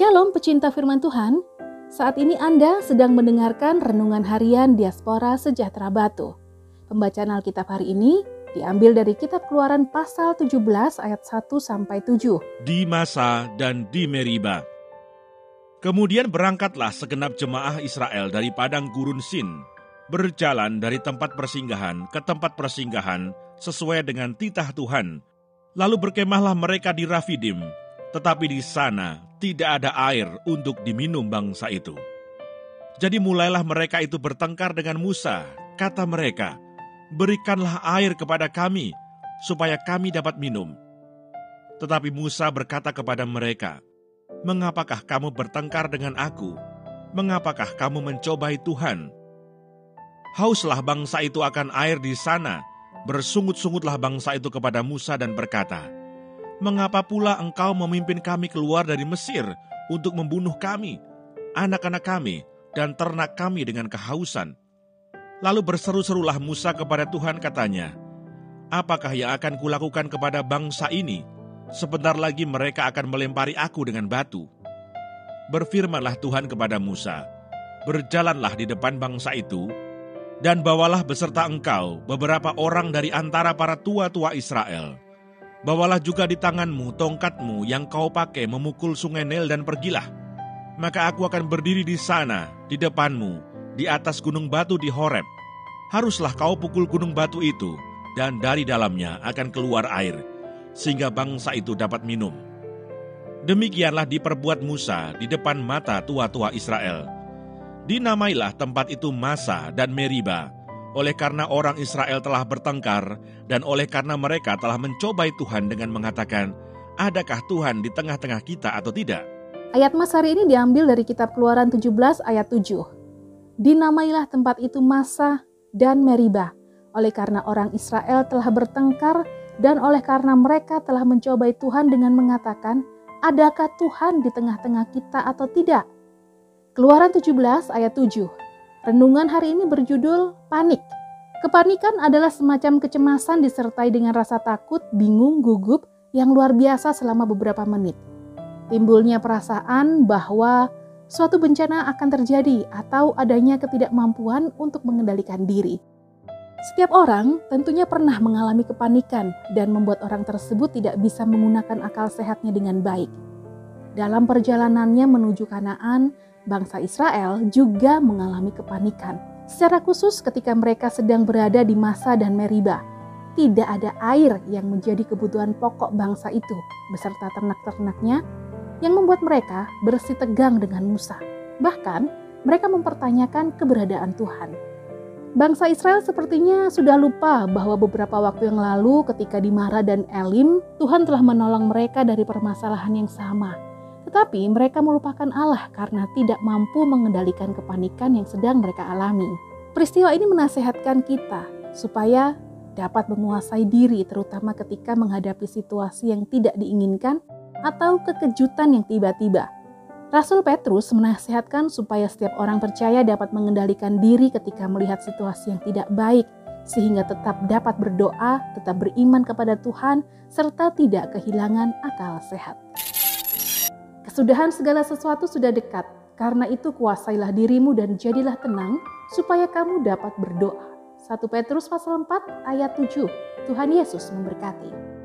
Shalom pecinta firman Tuhan, saat ini Anda sedang mendengarkan Renungan Harian Diaspora Sejahtera Batu. Pembacaan Alkitab hari ini diambil dari kitab keluaran pasal 17 ayat 1 sampai 7. Di Masa dan di Meriba. Kemudian berangkatlah segenap jemaah Israel dari padang gurun Sin, berjalan dari tempat persinggahan ke tempat persinggahan sesuai dengan titah Tuhan. Lalu berkemahlah mereka di Rafidim, tetapi di sana tidak ada air untuk diminum bangsa itu. Jadi mulailah mereka itu bertengkar dengan Musa. Kata mereka, berikanlah air kepada kami, supaya kami dapat minum. Tetapi Musa berkata kepada mereka, Mengapakah kamu bertengkar dengan aku? Mengapakah kamu mencobai Tuhan? Hauslah bangsa itu akan air di sana. Bersungut-sungutlah bangsa itu kepada Musa dan berkata, Mengapa pula engkau memimpin kami keluar dari Mesir untuk membunuh kami, anak-anak kami, dan ternak kami dengan kehausan? Lalu berseru-serulah Musa kepada Tuhan katanya, Apakah yang akan kulakukan kepada bangsa ini? Sebentar lagi mereka akan melempari aku dengan batu. Berfirmanlah Tuhan kepada Musa, Berjalanlah di depan bangsa itu, dan bawalah beserta engkau beberapa orang dari antara para tua-tua Israel, Bawalah juga di tanganmu tongkatmu yang kau pakai memukul sungai Nil dan pergilah. Maka aku akan berdiri di sana, di depanmu, di atas gunung batu di Horeb. Haruslah kau pukul gunung batu itu, dan dari dalamnya akan keluar air, sehingga bangsa itu dapat minum. Demikianlah diperbuat Musa di depan mata tua-tua Israel. Dinamailah tempat itu Masa dan Meriba, oleh karena orang Israel telah bertengkar dan oleh karena mereka telah mencobai Tuhan dengan mengatakan, adakah Tuhan di tengah-tengah kita atau tidak? Ayat Mas hari ini diambil dari kitab Keluaran 17 ayat 7. Dinamailah tempat itu Masa dan Meriba, oleh karena orang Israel telah bertengkar dan oleh karena mereka telah mencobai Tuhan dengan mengatakan, adakah Tuhan di tengah-tengah kita atau tidak? Keluaran 17 ayat 7 Renungan hari ini berjudul Panik. Kepanikan adalah semacam kecemasan disertai dengan rasa takut, bingung, gugup yang luar biasa selama beberapa menit. Timbulnya perasaan bahwa suatu bencana akan terjadi atau adanya ketidakmampuan untuk mengendalikan diri. Setiap orang tentunya pernah mengalami kepanikan dan membuat orang tersebut tidak bisa menggunakan akal sehatnya dengan baik. Dalam perjalanannya menuju Kanaan, bangsa Israel juga mengalami kepanikan. Secara khusus ketika mereka sedang berada di masa dan Meriba, tidak ada air yang menjadi kebutuhan pokok bangsa itu beserta ternak-ternaknya yang membuat mereka bersih tegang dengan Musa. Bahkan mereka mempertanyakan keberadaan Tuhan. Bangsa Israel sepertinya sudah lupa bahwa beberapa waktu yang lalu ketika di Mara dan Elim, Tuhan telah menolong mereka dari permasalahan yang sama tetapi mereka melupakan Allah karena tidak mampu mengendalikan kepanikan yang sedang mereka alami. Peristiwa ini menasehatkan kita supaya dapat menguasai diri terutama ketika menghadapi situasi yang tidak diinginkan atau kekejutan yang tiba-tiba. Rasul Petrus menasehatkan supaya setiap orang percaya dapat mengendalikan diri ketika melihat situasi yang tidak baik sehingga tetap dapat berdoa, tetap beriman kepada Tuhan, serta tidak kehilangan akal sehat. Kesudahan segala sesuatu sudah dekat. Karena itu kuasailah dirimu dan jadilah tenang supaya kamu dapat berdoa. 1 Petrus pasal 4 ayat 7. Tuhan Yesus memberkati.